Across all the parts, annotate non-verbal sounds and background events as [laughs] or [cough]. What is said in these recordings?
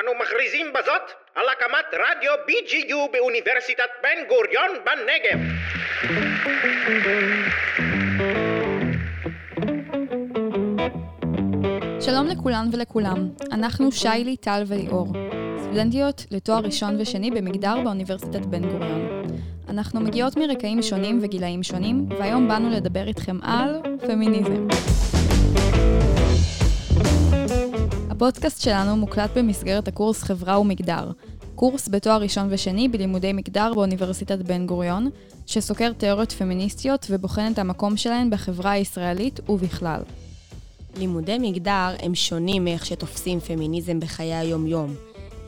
אנו מכריזים בזאת על הקמת רדיו BGU באוניברסיטת בן גוריון בנגב. שלום לכולן ולכולם, אנחנו שיילי, טל וליאור, סטודנטיות לתואר ראשון ושני במגדר באוניברסיטת בן גוריון. אנחנו מגיעות מרקעים שונים וגילאים שונים, והיום באנו לדבר איתכם על פמיניזם. הפודקאסט שלנו מוקלט במסגרת הקורס חברה ומגדר, קורס בתואר ראשון ושני בלימודי מגדר באוניברסיטת בן גוריון, שסוקר תיאוריות פמיניסטיות ובוחן את המקום שלהן בחברה הישראלית ובכלל. לימודי מגדר הם שונים מאיך שתופסים פמיניזם בחיי היום-יום.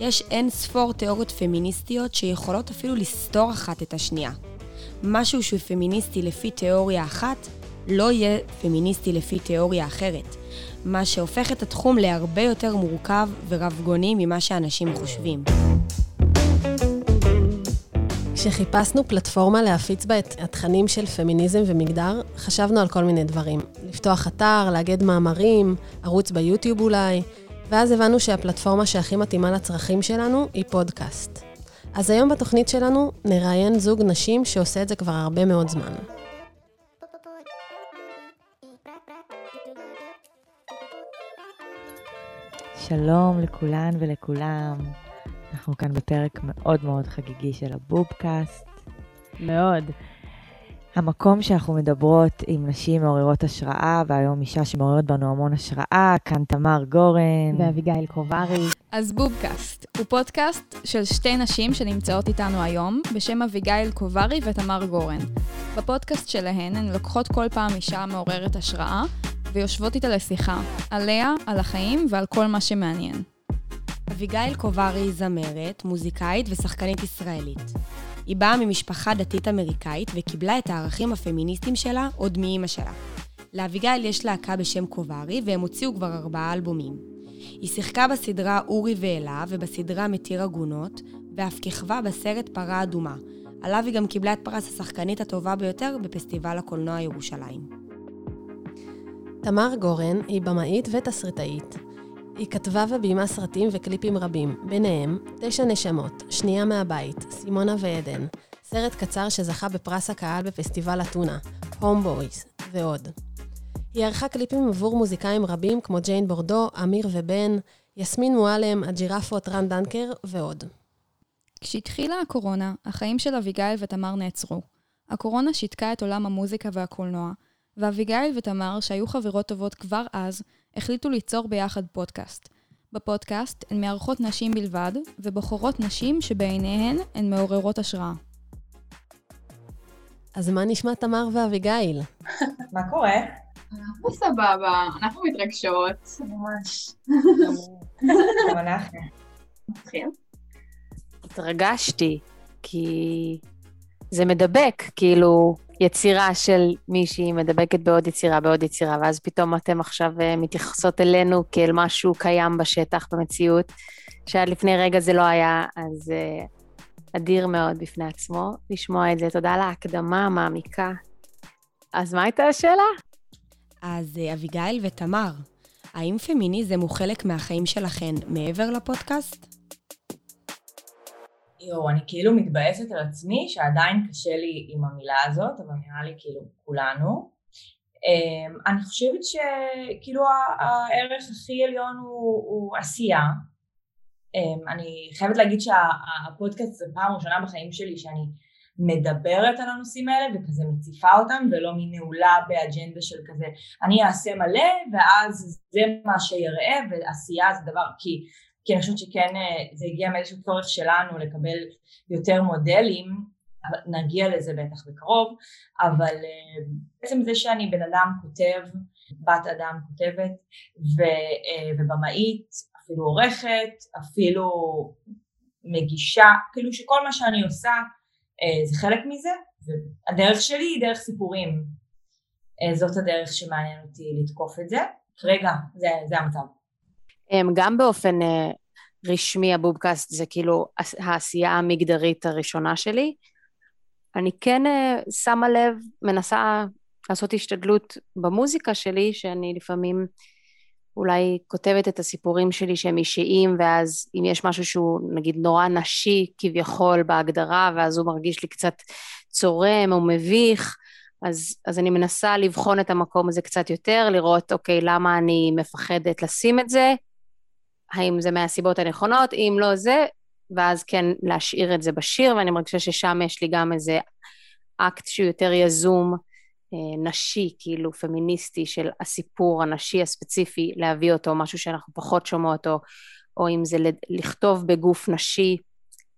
יש אין ספור תיאוריות פמיניסטיות שיכולות אפילו לסתור אחת את השנייה. משהו שהוא פמיניסטי לפי תיאוריה אחת, לא יהיה פמיניסטי לפי תיאוריה אחרת. מה שהופך את התחום להרבה יותר מורכב ורבגוני ממה שאנשים חושבים. כשחיפשנו פלטפורמה להפיץ בה את התכנים של פמיניזם ומגדר, חשבנו על כל מיני דברים. לפתוח אתר, לאגד מאמרים, ערוץ ביוטיוב אולי, ואז הבנו שהפלטפורמה שהכי מתאימה לצרכים שלנו היא פודקאסט. אז היום בתוכנית שלנו נראיין זוג נשים שעושה את זה כבר הרבה מאוד זמן. שלום לכולן ולכולם. אנחנו כאן בפרק מאוד מאוד חגיגי של הבובקאסט. מאוד. המקום שאנחנו מדברות עם נשים מעוררות השראה, והיום אישה שמעוררת בנו המון השראה, כאן תמר גורן. ואביגיל קוברי. אז בובקאסט הוא פודקאסט של שתי נשים שנמצאות איתנו היום, בשם אביגיל קוברי ותמר גורן. בפודקאסט שלהן הן לוקחות כל פעם אישה מעוררת השראה, ויושבות איתה לשיחה, עליה, על החיים ועל כל מה שמעניין. אביגיל קוברי היא זמרת, מוזיקאית ושחקנית ישראלית. היא באה ממשפחה דתית אמריקאית וקיבלה את הערכים הפמיניסטיים שלה עוד מאימא שלה. לאביגיל יש להקה בשם קוברי, והם הוציאו כבר ארבעה אלבומים. היא שיחקה בסדרה אורי ואלה ובסדרה מתיר עגונות, ואף כיכבה בסרט פרה אדומה. עליו היא גם קיבלה את פרס השחקנית הטובה ביותר בפסטיבל הקולנוע ירושלים. תמר גורן היא במאית ותסריטאית. היא כתבה וביימה סרטים וקליפים רבים, ביניהם תשע נשמות, שנייה מהבית, סימונה ועדן, סרט קצר שזכה בפרס הקהל בפסטיבל אתונה, הומבויז ועוד. היא ערכה קליפים עבור מוזיקאים רבים כמו ג'יין בורדו, אמיר ובן, יסמין מועלם, הג'ירפות, רן דנקר ועוד. כשהתחילה הקורונה, החיים של אביגיל ותמר נעצרו. הקורונה שיתקה את עולם המוזיקה והקולנוע, ואביגיל ותמר, שהיו חברות טובות כבר אז, החליטו ליצור ביחד פודקאסט. בפודקאסט הן מארחות נשים בלבד, ובוחרות נשים שבעיניהן הן מעוררות השראה. אז מה נשמע תמר ואביגיל? [laughs] מה קורה? אנחנו סבבה, אנחנו מתרגשות. ממש. [laughs] גם אנחנו. נתחיל? התרגשתי, כי זה מדבק, כאילו, יצירה של מישהי מדבקת בעוד יצירה, בעוד יצירה, ואז פתאום אתם עכשיו אה, מתייחסות אלינו כאל משהו קיים בשטח, במציאות, שעד לפני רגע זה לא היה, אז uh, אדיר מאוד בפני עצמו לשמוע את זה. תודה על ההקדמה המעמיקה. אז מה הייתה השאלה? אז אה, אביגיל ותמר, האם פמיניזם הוא חלק מהחיים שלכן מעבר לפודקאסט? יואו, אני כאילו מתבאסת על עצמי שעדיין קשה לי עם המילה הזאת, אבל נראה לי כאילו כולנו. אמ, אני חושבת שכאילו הערך הכי עליון הוא, הוא עשייה. אמ, אני חייבת להגיד שהפודקאסט זה פעם ראשונה בחיים שלי שאני מדברת על הנושאים האלה וכזה מציפה אותם ולא מנעולה באג'נדה של כזה אני אעשה מלא ואז זה מה שיראה ועשייה זה דבר כי כי אני חושבת שכן אה, זה הגיע מאיזשהו צורך שלנו לקבל יותר מודלים, נגיע לזה בטח בקרוב, אבל אה, בעצם זה שאני בן אדם כותב, בת אדם כותבת אה, ובמאית, אפילו עורכת, אפילו מגישה, כאילו שכל מה שאני עושה זה חלק מזה, והדרך שלי היא דרך סיפורים, זאת הדרך שמעניין אותי לתקוף את זה, כרגע זה, זה המצב. גם באופן אה, רשמי הבובקאסט זה כאילו העשייה המגדרית הראשונה שלי. אני כן אה, שמה לב, מנסה לעשות השתדלות במוזיקה שלי, שאני לפעמים אולי כותבת את הסיפורים שלי שהם אישיים, ואז אם יש משהו שהוא נגיד נורא נשי כביכול בהגדרה, ואז הוא מרגיש לי קצת צורם או מביך, אז, אז אני מנסה לבחון את המקום הזה קצת יותר, לראות, אוקיי, למה אני מפחדת לשים את זה, האם זה מהסיבות הנכונות, אם לא זה, ואז כן להשאיר את זה בשיר, ואני מרגישה ששם יש לי גם איזה אקט שהוא יותר יזום, אה, נשי, כאילו פמיניסטי, של הסיפור הנשי הספציפי, להביא אותו, משהו שאנחנו פחות שומעות, או, או אם זה לכתוב בגוף נשי,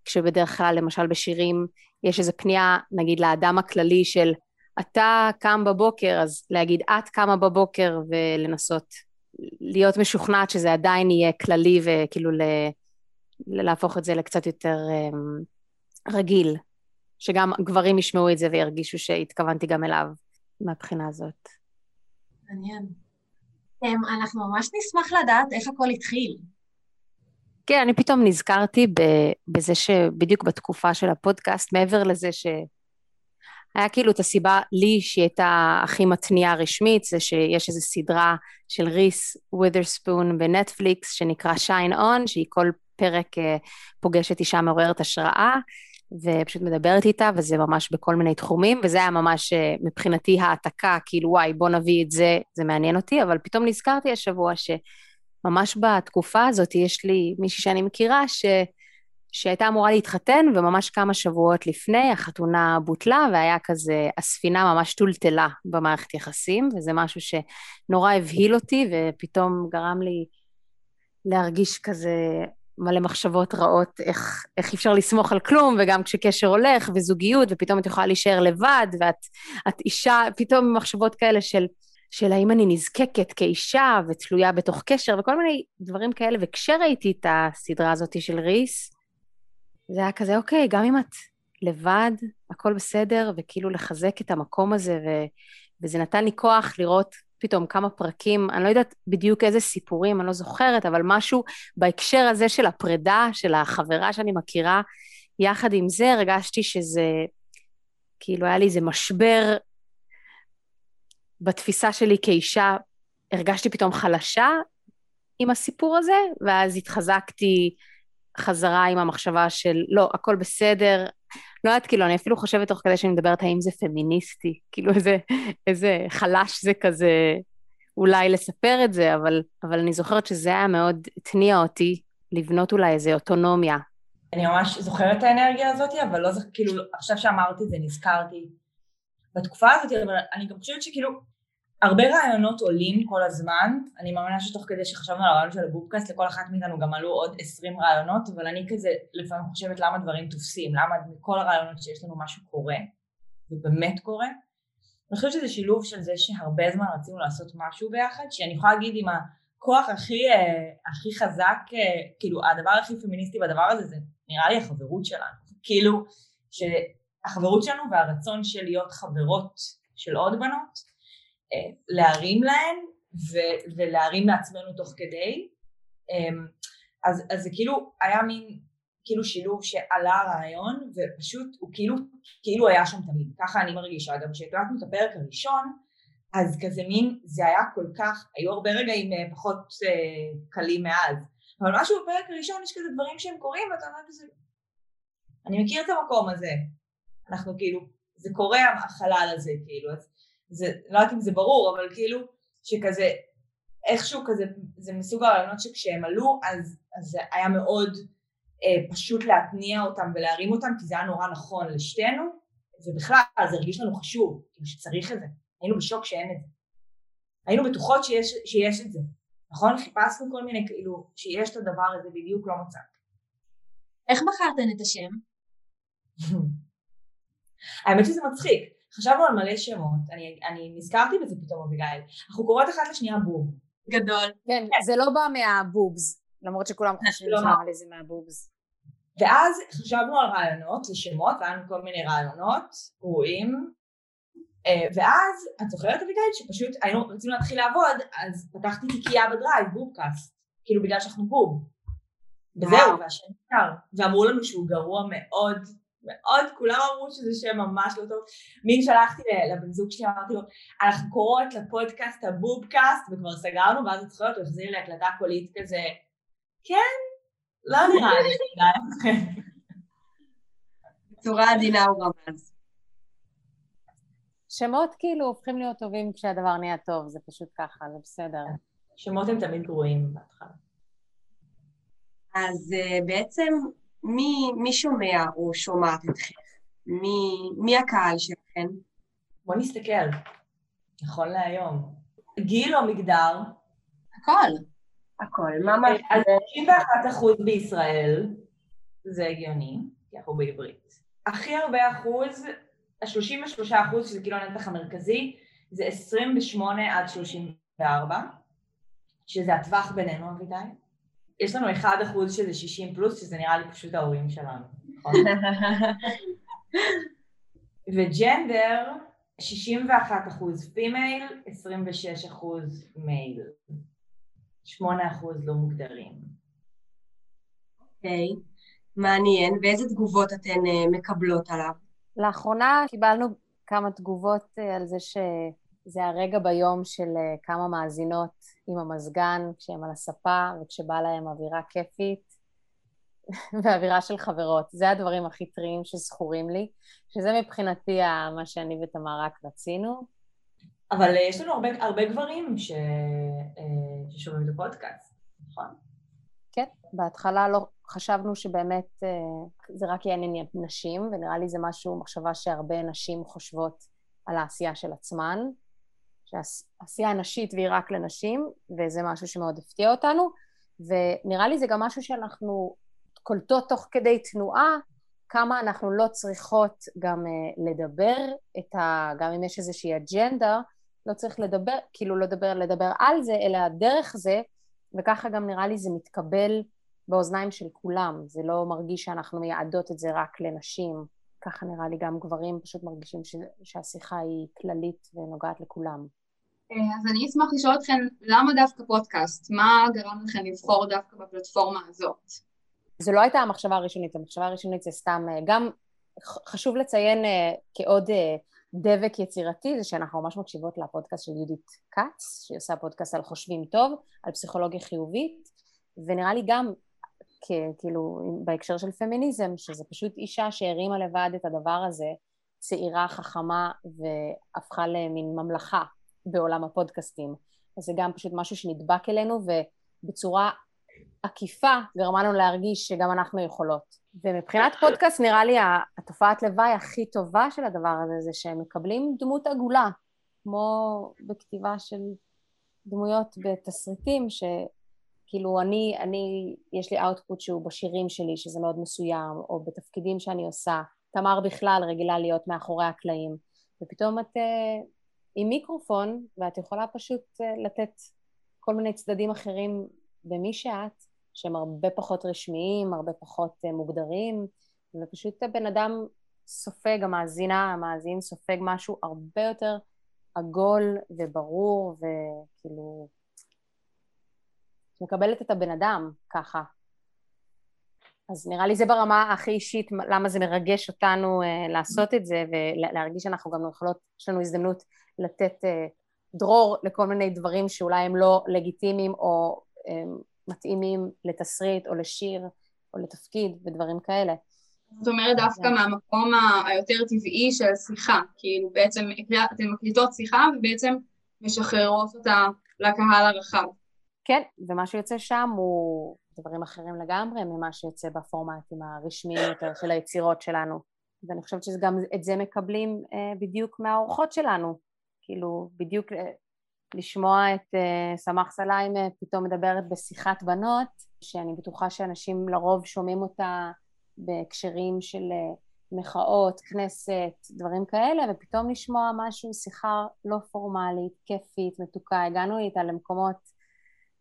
כשבדרך כלל, למשל בשירים, יש איזו פנייה, נגיד, לאדם הכללי של אתה קם בבוקר, אז להגיד את קמה בבוקר ולנסות להיות משוכנעת שזה עדיין יהיה כללי וכאילו ל... להפוך את זה לקצת יותר um, רגיל, שגם גברים ישמעו את זה וירגישו שהתכוונתי גם אליו מהבחינה הזאת. מעניין. Um, אנחנו ממש נשמח לדעת איך הכל התחיל. כן, אני פתאום נזכרתי בזה שבדיוק בתקופה של הפודקאסט, מעבר לזה ש... היה כאילו את הסיבה לי שהיא הייתה הכי מתניעה רשמית, זה שיש איזו סדרה של ריס ווית'רספון בנטפליקס שנקרא שיין און, שהיא כל פרק אה, פוגשת אישה מעוררת השראה, ופשוט מדברת איתה, וזה ממש בכל מיני תחומים, וזה היה ממש אה, מבחינתי העתקה, כאילו וואי בוא נביא את זה, זה מעניין אותי, אבל פתאום נזכרתי השבוע שממש בתקופה הזאת יש לי מישהי שאני מכירה, ש... שהייתה אמורה להתחתן, וממש כמה שבועות לפני החתונה בוטלה, והיה כזה, הספינה ממש טולטלה במערכת יחסים, וזה משהו שנורא הבהיל אותי, ופתאום גרם לי להרגיש כזה מלא מחשבות רעות, איך, איך אפשר לסמוך על כלום, וגם כשקשר הולך, וזוגיות, ופתאום את יכולה להישאר לבד, ואת אישה, פתאום מחשבות כאלה של... של האם אני נזקקת כאישה ותלויה בתוך קשר וכל מיני דברים כאלה, וכשראיתי את הסדרה הזאת של ריס, זה היה כזה, אוקיי, גם אם את לבד, הכל בסדר, וכאילו לחזק את המקום הזה, ו, וזה נתן לי כוח לראות פתאום כמה פרקים, אני לא יודעת בדיוק איזה סיפורים, אני לא זוכרת, אבל משהו בהקשר הזה של הפרידה, של החברה שאני מכירה, יחד עם זה הרגשתי שזה, כאילו היה לי איזה משבר בתפיסה שלי כאישה, הרגשתי פתאום חלשה עם הסיפור הזה, ואז התחזקתי חזרה עם המחשבה של לא, הכל בסדר. לא יודעת, כאילו, אני אפילו חושבת תוך כדי שאני מדברת האם זה פמיניסטי, [laughs] כאילו איזה, איזה חלש זה כזה אולי לספר את זה, אבל, אבל אני זוכרת שזה היה מאוד התניע אותי לבנות אולי איזה אוטונומיה. אני ממש זוכרת את האנרגיה הזאת, אבל לא זוכרת, כאילו, עכשיו שאמרתי את זה נזכרתי בתקופה הזאת, אבל אני גם חושבת שכאילו, הרבה רעיונות עולים כל הזמן, אני מאמינה שתוך כדי שחשבנו על הרעיון של הבובקאסט לכל אחת מאיתנו גם עלו עוד עשרים רעיונות, אבל אני כזה לפעמים חושבת למה דברים תופסים, למה מכל הרעיונות שיש לנו משהו קורה, ובאמת קורה. אני חושבת שזה שילוב של זה שהרבה זמן רצינו לעשות משהו ביחד, שאני יכולה להגיד עם הכוח הכי, אה, הכי חזק, אה, כאילו הדבר הכי פמיניסטי בדבר הזה זה נראה לי החברות שלנו, כאילו שהחברות שלנו והרצון של להיות חברות של עוד בנות להרים להן ו- ולהרים לעצמנו תוך כדי. אמ, אז, אז זה כאילו היה מין כאילו שילוב שעלה הרעיון ופשוט הוא כאילו, כאילו היה שם תמיד, ככה אני מרגישה. גם כשהקלטנו את הפרק הראשון אז כזה מין, זה היה כל כך, היו הרבה רגעים אה, פחות אה, קלים מאז, אבל משהו בפרק הראשון יש כזה דברים שהם קורים ואתה אומר כזה, אני מכיר את המקום הזה, אנחנו כאילו, זה קורה החלל הזה כאילו, אז זה, לא יודעת אם זה ברור, אבל כאילו שכזה איכשהו כזה, זה מסוג הרעיונות שכשהם עלו אז, אז זה היה מאוד אה, פשוט להתניע אותם ולהרים אותם כי זה היה נורא נכון לשתינו ובכלל זה הרגיש לנו חשוב, כאילו שצריך את זה, היינו בשוק שאין את זה, היינו בטוחות שיש, שיש את זה, נכון? חיפשנו כל מיני כאילו שיש את הדבר הזה בדיוק לא מצא. איך בחרתן את השם? [laughs] האמת שזה מצחיק, חשבנו על מלא שמות, אני, אני נזכרתי בזה פתאום אביגיל, אנחנו קוראות אחת לשנייה בוב. גדול. כן, כן. זה לא בא מה boobs, למרות שכולם חושבים אולי זה מה boobs. ואז חשבנו על רעיונות לשמות, והיה לנו כל מיני רעיונות גרועים, אה, ואז את זוכרת אביגיל שפשוט היינו רצינו להתחיל לעבוד, אז פתחתי תיקייה ב Drive, בובקאסט, כאילו בגלל שאנחנו בוב. וזהו, והשם נשאר, ואמרו לנו שהוא גרוע מאוד מאוד, כולם אמרו שזה שם ממש לא טוב. מין שלחתי לבן זוג שלי, אמרתי לו, אנחנו קוראות לפודקאסט הבובקאסט, וכבר סגרנו, ואז את זוכרת, הוא החזיר לי הקלטה קולית כזה, כן, לא נראה לי, בצורה עדינה הוא רמז. שמות כאילו הופכים להיות טובים כשהדבר נהיה טוב, זה פשוט ככה, זה בסדר. שמות הם תמיד גרועים בהתחלה. אז uh, בעצם מי, מי שומע או שומעת אתכם? מי, מי הקהל שלכם? בוא נסתכל, נכון להיום. גיל או מגדר? הכל. הכל. מה מה? אז 91 אחוז בישראל, זה הגיוני, כי אנחנו בעברית. הכי הרבה אחוז, ה-33 אחוז, שזה כאילו הנתח המרכזי, זה 28 עד 34, שזה הטווח בינינו, אביגיל. יש לנו 1 אחוז שזה 60 פלוס, שזה נראה לי פשוט ההורים שלנו, נכון? [laughs] ו gender, 61 אחוז female, 26 אחוז male. 8 אחוז לא מוגדרים. okay, okay. מעניין. ואיזה תגובות אתן uh, מקבלות עליו? לאחרונה קיבלנו כמה תגובות uh, על זה שזה הרגע ביום של uh, כמה מאזינות עם המזגן, כשהן על הספה וכשבא להם אווירה כיפית [laughs] ואווירה של חברות. זה הדברים הכי טריים שזכורים לי, שזה מבחינתי מה שאני ותמר רק רצינו. אבל יש לנו הרבה, הרבה גברים ש... ששומעים את הפודקאסט, נכון? כן, בהתחלה לא חשבנו שבאמת זה רק יהיה עניין נשים, ונראה לי זה משהו, מחשבה שהרבה נשים חושבות על העשייה של עצמן, שהעשייה נשית והיא רק לנשים, וזה משהו שמאוד הפתיע אותנו, ונראה לי זה גם משהו שאנחנו קולטות תוך כדי תנועה, כמה אנחנו לא צריכות גם לדבר את ה... גם אם יש איזושהי אג'נדה, לא צריך לדבר, כאילו לא לדבר, לדבר על זה, אלא דרך זה, וככה גם נראה לי זה מתקבל באוזניים של כולם, זה לא מרגיש שאנחנו מייעדות את זה רק לנשים, ככה נראה לי גם גברים פשוט מרגישים ש... שהשיחה היא כללית ונוגעת לכולם. אז אני אשמח לשאול אתכם, למה דווקא פודקאסט? מה גרם לכם לבחור דווקא בפלטפורמה הזאת? זו לא הייתה המחשבה הראשונית, המחשבה הראשונית זה סתם, גם חשוב לציין כעוד דבק יצירתי זה שאנחנו ממש מקשיבות לפודקאסט של יהודית כץ, שהיא עושה פודקאסט על חושבים טוב, על פסיכולוגיה חיובית, ונראה לי גם כאילו בהקשר של פמיניזם, שזה פשוט אישה שהרימה לבד את הדבר הזה, צעירה, חכמה, והפכה למין ממלכה בעולם הפודקאסטים. אז זה גם פשוט משהו שנדבק אלינו, ובצורה עקיפה גרמה לנו להרגיש שגם אנחנו יכולות. ומבחינת פודקאסט נראה לי התופעת לוואי הכי טובה של הדבר הזה זה שהם מקבלים דמות עגולה, כמו בכתיבה של דמויות בתסריטים, שכאילו אני, אני, יש לי אאוטפוט שהוא בשירים שלי שזה מאוד מסוים, או בתפקידים שאני עושה, תמר בכלל רגילה להיות מאחורי הקלעים, ופתאום את uh, עם מיקרופון ואת יכולה פשוט uh, לתת כל מיני צדדים אחרים במי שאת, שהם הרבה פחות רשמיים, הרבה פחות uh, מוגדרים, ופשוט הבן אדם סופג, המאזינה, המאזין סופג משהו הרבה יותר עגול וברור וכאילו מקבלת את הבן אדם ככה. אז נראה לי זה ברמה הכי אישית למה זה מרגש אותנו uh, לעשות את זה ולהרגיש שאנחנו גם יכולות, יש לנו הזדמנות לתת uh, דרור לכל מיני דברים שאולי הם לא לגיטימיים או um, מתאימים לתסריט או לשיר או לתפקיד ודברים כאלה. זאת אומרת דווקא מהמקום היותר טבעי של שיחה, כאילו בעצם אתן מקליטות שיחה ובעצם משחררות אותה לקהל הרחב. כן, ומה שיוצא שם הוא דברים אחרים לגמרי ממה שיוצא בפורמטים הרשמיים יותר של היצירות שלנו. ואני חושבת שגם את זה מקבלים אה, בדיוק מהאורחות שלנו. כאילו, בדיוק אה, לשמוע את uh, סמח סליים פתאום מדברת בשיחת בנות, שאני בטוחה שאנשים לרוב שומעים אותה בהקשרים של מחאות, כנסת, דברים כאלה, ופתאום לשמוע משהו, שיחה לא פורמלית, כיפית, מתוקה, הגענו איתה למקומות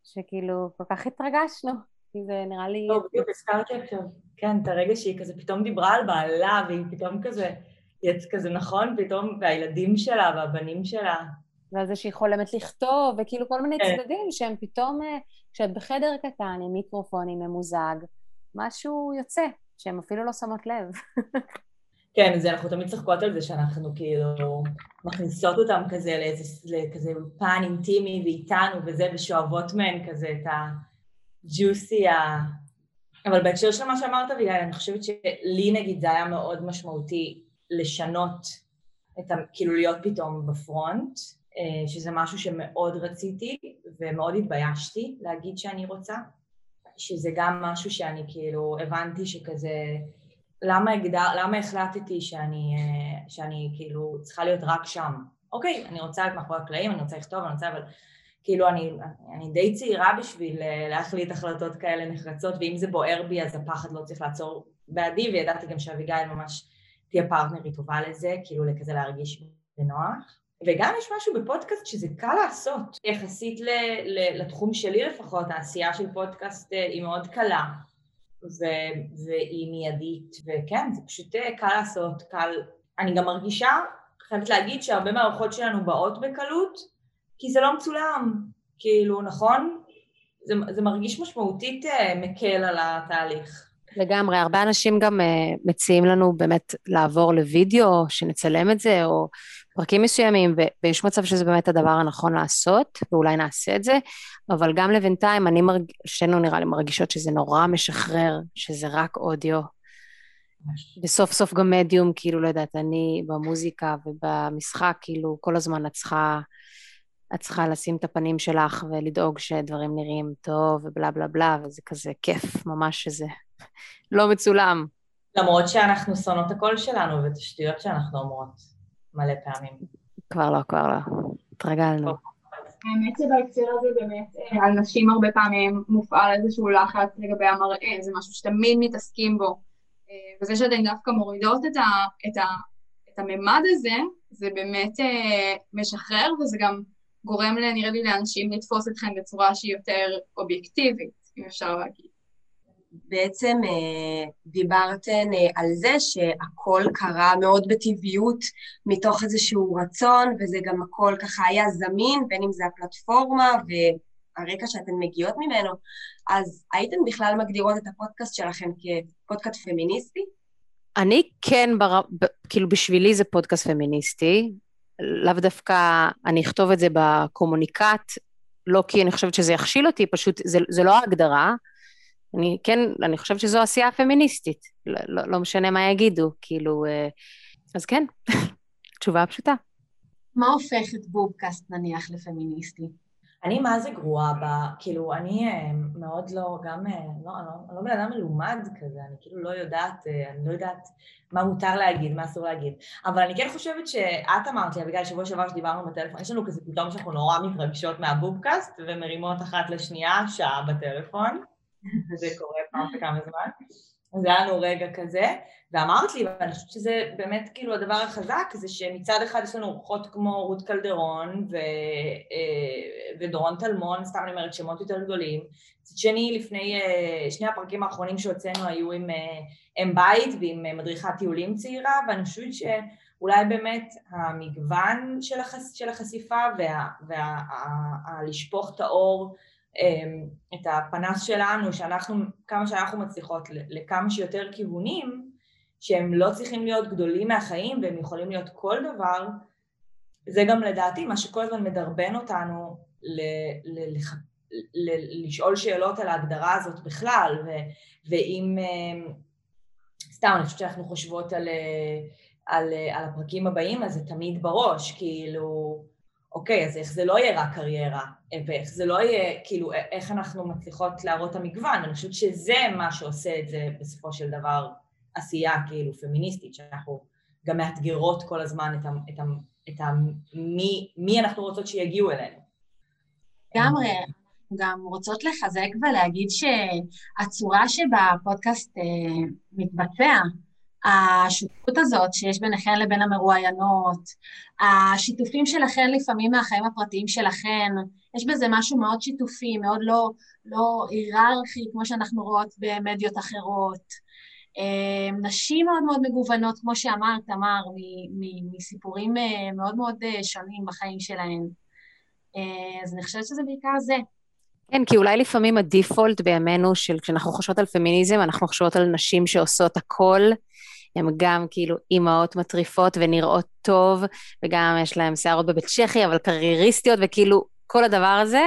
שכאילו כל כך התרגשנו, כי זה נראה לי... לא, בדיוק הזכרתי עכשיו, כן, את הרגע שהיא כזה פתאום דיברה על בעלה, והיא פתאום כזה, יצ כזה נכון, פתאום, והילדים שלה והבנים שלה, ועל זה שהיא חולמת לכתוב, וכאילו כל מיני כן. צדדים שהם פתאום, כשאת בחדר קטן עם מיקרופון, עם ממוזג, משהו יוצא, שהן אפילו לא שמות לב. [laughs] כן, זה, אנחנו תמיד צוחקות על זה שאנחנו כאילו מכניסות אותם כזה לאיזה לכזה פן אינטימי ואיתנו וזה, ושואבות מהן כזה את הג'וסי ה... אבל בהקשר של מה שאמרת, אביגיל, אני חושבת שלי נגיד זה היה מאוד משמעותי לשנות את ה... כאילו להיות פתאום בפרונט, אה, שזה משהו שמאוד רציתי ומאוד התביישתי להגיד שאני רוצה, שזה גם משהו שאני כאילו הבנתי שכזה למה, הגדר, למה החלטתי שאני, אה, שאני כאילו צריכה להיות רק שם? אוקיי, אני רוצה להיות מאחורי הקלעים, אני רוצה לכתוב, אני רוצה, אבל כאילו אני, אני די צעירה בשביל אה, להחליט החלטות כאלה נחרצות, ואם זה בוער בי אז הפחד לא צריך לעצור בעדי, וידעתי גם שאביגיל ממש תהיה פרטנרית טובה לזה, כאילו לכזה להרגיש בנוח. וגם יש משהו בפודקאסט שזה קל לעשות, יחסית ל, ל, לתחום שלי לפחות, העשייה של פודקאסט אה, היא מאוד קלה. ו- והיא מיידית, וכן, זה פשוט אה, קל לעשות, קל... אני גם מרגישה, חייבת להגיד שהרבה מהאורחות שלנו באות בקלות, כי זה לא מצולם, כאילו, נכון? זה, זה מרגיש משמעותית uh, מקל על התהליך. לגמרי, הרבה אנשים גם uh, מציעים לנו באמת לעבור לוידאו, שנצלם את זה, או פרקים מסוימים, ויש מצב שזה באמת הדבר הנכון לעשות, ואולי נעשה את זה, אבל גם לבינתיים, אני מרג... שנינו נראה לי מרגישות שזה נורא משחרר, שזה רק אודיו. וסוף סוף גם מדיום, כאילו, לא יודעת, אני במוזיקה ובמשחק, כאילו, כל הזמן את צריכה, את צריכה לשים את הפנים שלך ולדאוג שדברים נראים טוב ובלה בלה בלה, וזה כזה כיף, ממש שזה לא מצולם. למרות שאנחנו שונאות הקול שלנו ואת השטויות שאנחנו אומרות. מלא פעמים. כבר לא, כבר לא. התרגלנו. האמת שבהקשר הזה באמת אה, על נשים הרבה פעמים מופעל איזשהו לחץ לגבי המראה, זה משהו שתמיד מתעסקים בו. אה, וזה שאתן דווקא מורידות את, ה, את, ה, את הממד הזה, זה באמת אה, משחרר וזה גם גורם, נראה לי, לאנשים לתפוס אתכם בצורה שהיא יותר אובייקטיבית, אם אפשר להגיד. בעצם אה, דיברתן אה, על זה שהכל קרה מאוד בטבעיות מתוך איזשהו רצון, וזה גם הכל ככה היה זמין, בין אם זה הפלטפורמה והרקע שאתן מגיעות ממנו, אז הייתן בכלל מגדירות את הפודקאסט שלכם כפודקאסט פמיניסטי? אני כן, בר... כאילו בשבילי זה פודקאסט פמיניסטי, לאו דווקא אני אכתוב את זה בקומוניקט, לא כי אני חושבת שזה יכשיל אותי, פשוט זה, זה לא ההגדרה, אני כן, אני חושבת שזו עשייה פמיניסטית, לא, לא, לא משנה מה יגידו, כאילו, אה, אז כן, [laughs] תשובה פשוטה. מה הופך את בובקאסט נניח לפמיניסטי? אני מה זה גרועה בה, כאילו אני אה, מאוד לא, גם, אה, לא, אני לא, לא בן אדם מלומד כזה, אני כאילו לא יודעת, אני לא יודעת מה מותר להגיד, מה אסור להגיד, אבל אני כן חושבת שאת אמרת לי, בגלל שבוע שעבר שדיברנו בטלפון, יש לנו כזה פתאום שאנחנו נורא מתרגשות מהבובקאסט ומרימות אחת לשנייה שעה בטלפון, [laughs] זה קורה פעם בכמה זמן. אז היה לנו רגע כזה, ואמרת לי, ואני חושבת שזה באמת כאילו הדבר החזק, זה שמצד אחד יש לנו אורחות כמו רות קלדרון ו, אה, ודורון טלמון, סתם אני אומרת שמות יותר גדולים. מצד שני, לפני, אה, שני הפרקים האחרונים שהוצאנו היו עם אה, אם בית ועם מדריכת טיולים צעירה, ואני חושבת שאולי באמת המגוון של, החש, של החשיפה ולשפוך וה, וה, את האור את הפנס שלנו, שאנחנו, כמה שאנחנו מצליחות לכמה שיותר כיוונים, שהם לא צריכים להיות גדולים מהחיים והם יכולים להיות כל דבר, זה גם לדעתי מה שכל הזמן מדרבן אותנו ל, ל, ל, לשאול שאלות על ההגדרה הזאת בכלל, ו, ואם, אמ, סתם אני חושבת שאנחנו חושבות על, על, על הפרקים הבאים, אז זה תמיד בראש, כאילו אוקיי, אז איך זה לא יהיה רק קריירה, ואיך זה לא יהיה, כאילו, איך אנחנו מצליחות להראות את המגוון, אני חושבת שזה מה שעושה את זה בסופו של דבר עשייה כאילו פמיניסטית, שאנחנו גם מאתגרות כל הזמן את, ה, את, ה, את ה, מי, מי אנחנו רוצות שיגיעו אלינו. לגמרי, גם רוצות לחזק ולהגיד שהצורה שבה הפודקאסט אה, מתבצע, השותפות הזאת שיש ביניכן לבין המרואיינות, השיתופים שלכן לפעמים מהחיים הפרטיים שלכן, יש בזה משהו מאוד שיתופי, מאוד לא, לא היררכי, כמו שאנחנו רואות במדיות אחרות. אה, נשים מאוד מאוד מגוונות, כמו שאמרת, תמר, מסיפורים אה, מאוד מאוד אה, שונים בחיים שלהן. אז אני חושבת שזה בעיקר זה. כן, כי אולי לפעמים הדיפולט בימינו של כשאנחנו חושבות על פמיניזם, אנחנו חושבות על נשים שעושות הכל הן גם כאילו אימהות מטריפות ונראות טוב, וגם יש להן שערות בבית צ'כי, אבל קרייריסטיות, וכאילו כל הדבר הזה,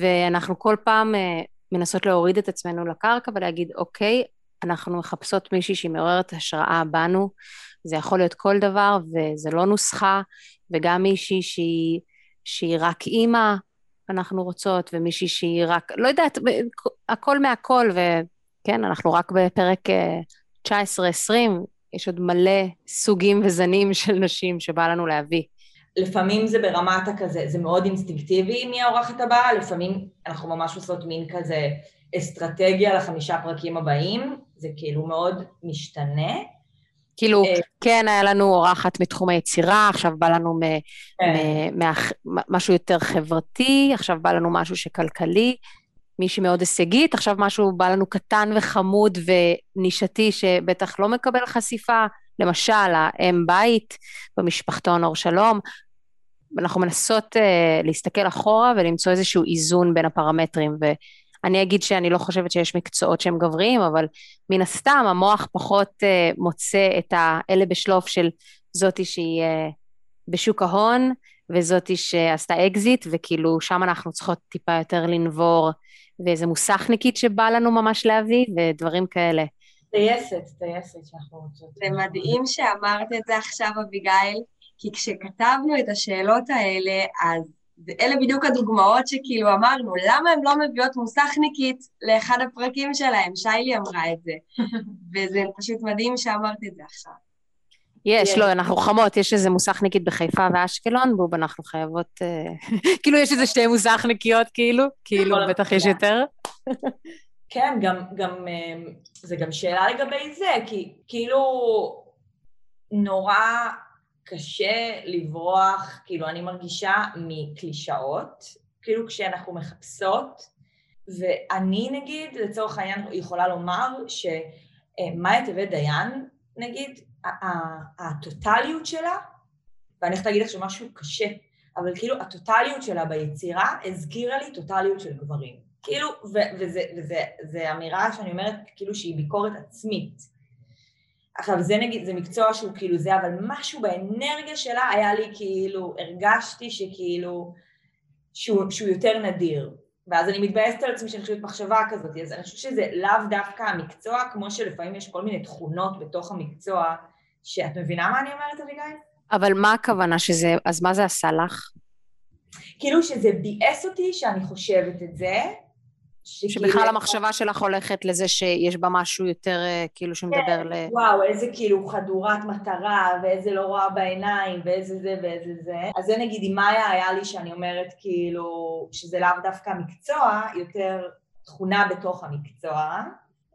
ואנחנו כל פעם אה, מנסות להוריד את עצמנו לקרקע ולהגיד, אוקיי, אנחנו מחפשות מישהי שהיא מעוררת השראה בנו, זה יכול להיות כל דבר, וזה לא נוסחה, וגם מישהי שהיא, שהיא רק אימא, אנחנו רוצות, ומישהי שהיא רק, לא יודעת, הכל מהכל, וכן, אנחנו רק בפרק 19-20, אה, יש עוד מלא סוגים וזנים של נשים שבא לנו להביא. לפעמים זה ברמת הכזה, זה מאוד אינסטינקטיבי מי האורחת הבאה, לפעמים אנחנו ממש עושות מין כזה אסטרטגיה לחמישה פרקים הבאים, זה כאילו מאוד משתנה. כאילו, אה, כן, היה לנו אורחת מתחום היצירה, עכשיו בא לנו כן. משהו יותר חברתי, עכשיו בא לנו משהו שכלכלי, מישהי מאוד הישגית, עכשיו משהו בא לנו קטן וחמוד ונישתי שבטח לא מקבל חשיפה, למשל, האם בית במשפחתון אור שלום. אנחנו מנסות uh, להסתכל אחורה ולמצוא איזשהו איזון בין הפרמטרים, ו... אני אגיד שאני לא חושבת שיש מקצועות שהם גבריים, אבל מן הסתם המוח פחות uh, מוצא את האלה בשלוף של זאתי שהיא uh, בשוק ההון, וזאתי שעשתה אקזיט, וכאילו שם אנחנו צריכות טיפה יותר לנבור, ואיזה מוסכניקית שבא לנו ממש להביא, ודברים כאלה. טייסת, טייסת שאנחנו רוצות. זה מדהים שאמרת את זה עכשיו, אביגיל, כי כשכתבנו את השאלות האלה, אז אלה בדיוק הדוגמאות שכאילו אמרנו, למה הן לא מביאות מוסכניקית לאחד הפרקים שלהם? שיילי אמרה את זה. [laughs] וזה פשוט מדהים שאמרת את זה עכשיו. יש, לא, אנחנו חמות, יש איזה מוסכניקית בחיפה ואשקלון, בוב, אנחנו חייבות... אה, [laughs] כאילו, יש איזה שתי מוסכניקיות, כאילו, כאילו, בטח יש יותר. [laughs] כן, גם, גם, אה, זה גם שאלה לגבי זה, כי כאילו, נורא קשה לברוח, כאילו אני מרגישה מקלישאות, כאילו כשאנחנו מחפשות, ואני נגיד, לצורך העניין, יכולה לומר שמאיה טבת דיין, נגיד, הטוטליות שלה, ואני הולכת להגיד עכשיו משהו קשה, אבל כאילו הטוטליות שלה ביצירה הזכירה לי טוטליות של גברים. כאילו, וזו אמירה שאני אומרת כאילו שהיא ביקורת עצמית. עכשיו זה נגיד, זה מקצוע שהוא כאילו זה, אבל משהו באנרגיה שלה היה לי כאילו, הרגשתי שכאילו, שהוא, שהוא יותר נדיר. ואז אני מתבאסת על עצמי שאני חושבת מחשבה כזאת, אז אני חושבת שזה לאו דווקא המקצוע, כמו שלפעמים יש כל מיני תכונות בתוך המקצוע, שאת מבינה מה אני אומרת, אביגיל? אבל מה הכוונה שזה, אז מה זה עשה לך? כאילו שזה ביאס אותי שאני חושבת את זה, שבכלל המחשבה שלך הולכת לזה שיש בה משהו יותר אה, כאילו שמדבר כן, ל... וואו, איזה כאילו חדורת מטרה, ואיזה לא רואה בעיניים, ואיזה זה ואיזה זה. אז זה נגיד עם מאיה היה לי שאני אומרת כאילו, שזה לאו דווקא מקצוע, יותר תכונה בתוך המקצוע,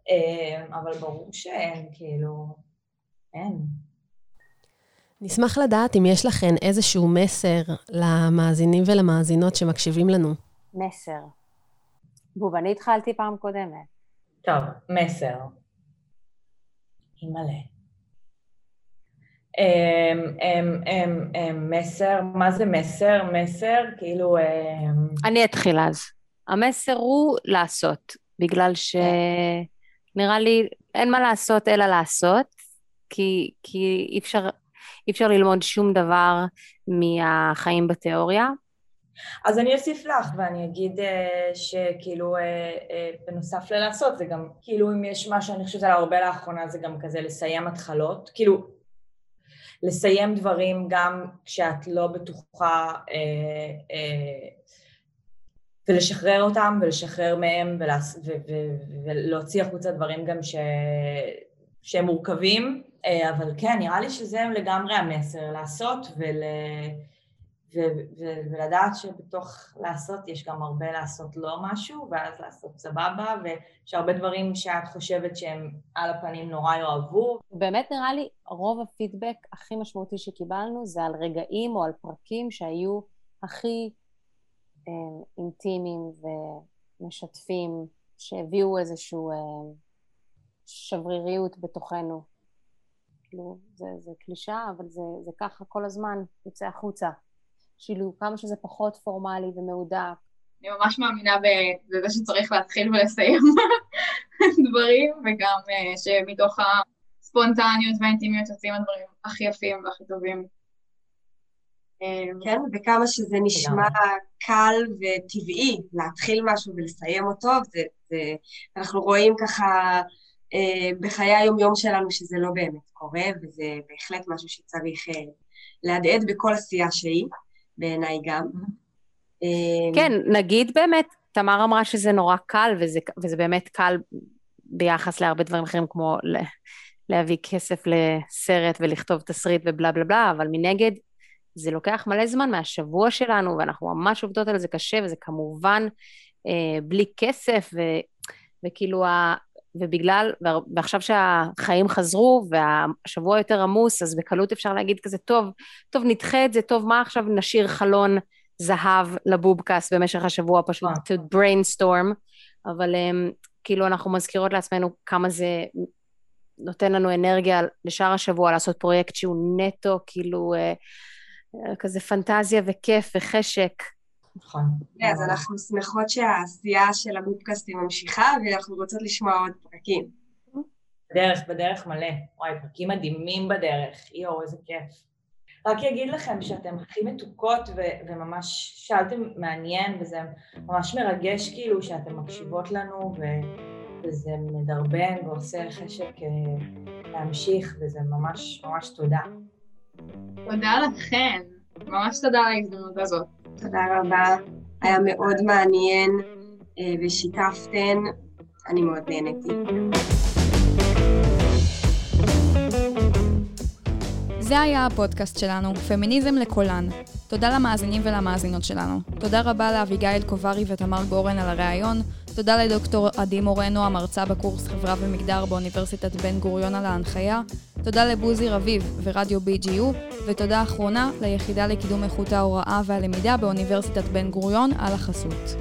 אה, אבל ברור שאין, כאילו, אין. נשמח לדעת אם יש לכן איזשהו מסר למאזינים ולמאזינות שמקשיבים לנו. מסר. בוב, אני התחלתי פעם קודמת. טוב, מסר. אימא'לה. אמ, אמ, אמ, מסר, מה זה מסר? מסר, כאילו... אני אתחיל אז. המסר הוא לעשות, בגלל שנראה לי אין מה לעשות אלא לעשות, כי, כי אי, אפשר, אי אפשר ללמוד שום דבר מהחיים בתיאוריה, אז אני אוסיף לך ואני אגיד uh, שכאילו uh, uh, בנוסף ללעשות זה גם כאילו אם יש מה שאני חושבת עליו הרבה לאחרונה זה גם כזה לסיים התחלות. כאילו לסיים דברים גם כשאת לא בטוחה ולשחרר אותם ולשחרר מהם ולעש, ו, ו, ולהוציא החוצה דברים גם ש, שהם מורכבים. אבל כן נראה לי שזה לגמרי המסר לעשות ול... ו- ו- ולדעת שבתוך לעשות יש גם הרבה לעשות לא משהו, ואז לעשות סבבה, ויש הרבה דברים שאת חושבת שהם על הפנים נורא יאהבו. באמת נראה לי רוב הפידבק הכי משמעותי שקיבלנו זה על רגעים או על פרקים שהיו הכי אה, אינטימיים ומשתפים, שהביאו איזושהי אה, שבריריות בתוכנו. כאילו, זה, זה קלישה, אבל זה, זה ככה כל הזמן יוצא החוצה. כאילו כמה שזה פחות פורמלי ומהודק. אני ממש מאמינה בזה שצריך להתחיל ולסיים [laughs] דברים, וגם uh, שמתוך הספונטניות והאינטימיות יוצאים הדברים הכי יפים והכי טובים. כן, וכמה שזה נשמע קל וטבעי להתחיל משהו ולסיים אותו, זה, זה, אנחנו רואים ככה אה, בחיי היום-יום שלנו שזה לא באמת קורה, וזה בהחלט משהו שצריך אה, להדהד בכל עשייה שהיא, בעיניי גם. אה, כן, נגיד באמת, תמר אמרה שזה נורא קל, וזה, וזה באמת קל ביחס להרבה דברים אחרים, כמו להביא כסף לסרט ולכתוב תסריט ובלה בלה בלה, אבל מנגד, זה לוקח מלא זמן מהשבוע שלנו, ואנחנו ממש עובדות על זה קשה, וזה כמובן אה, בלי כסף, ו, וכאילו, ה, ובגלל, ועכשיו שהחיים חזרו, והשבוע יותר עמוס, אז בקלות אפשר להגיד כזה, טוב, טוב, נדחה את זה, טוב, מה עכשיו נשאיר חלון זהב לבובקאסט במשך השבוע, פשוט to brainstorm, אבל um, כאילו אנחנו מזכירות לעצמנו כמה זה נותן לנו אנרגיה לשאר השבוע לעשות פרויקט שהוא נטו, כאילו, uh, כזה פנטזיה וכיף וחשק. נכון. אז אנחנו שמחות שהעשייה של הבודקאסטים ממשיכה, ואנחנו רוצות לשמוע עוד פרקים. בדרך, בדרך מלא. וואי, פרקים מדהימים בדרך. יואו, איזה כיף. רק אגיד לכם שאתם הכי מתוקות ו- וממש שאלתם מעניין וזה ממש מרגש כאילו שאתם מקשיבות לנו ו- וזה מדרבן ועושה חשק אה, להמשיך וזה ממש ממש תודה. תודה לכן, ממש תודה על ההזדמנות הזאת. תודה רבה, היה מאוד מעניין אה, ושיתפתן, אני מאוד נהניתי. זה היה הפודקאסט שלנו, פמיניזם לקולן. תודה למאזינים ולמאזינות שלנו. תודה רבה לאביגיל קוברי ותמר גורן על הריאיון. תודה לדוקטור עדי מורנו, המרצה בקורס חברה ומגדר באוניברסיטת בן גוריון על ההנחיה. תודה לבוזי רביב ורדיו BGU, ותודה אחרונה ליחידה לקידום איכות ההוראה והלמידה באוניברסיטת בן גוריון על החסות.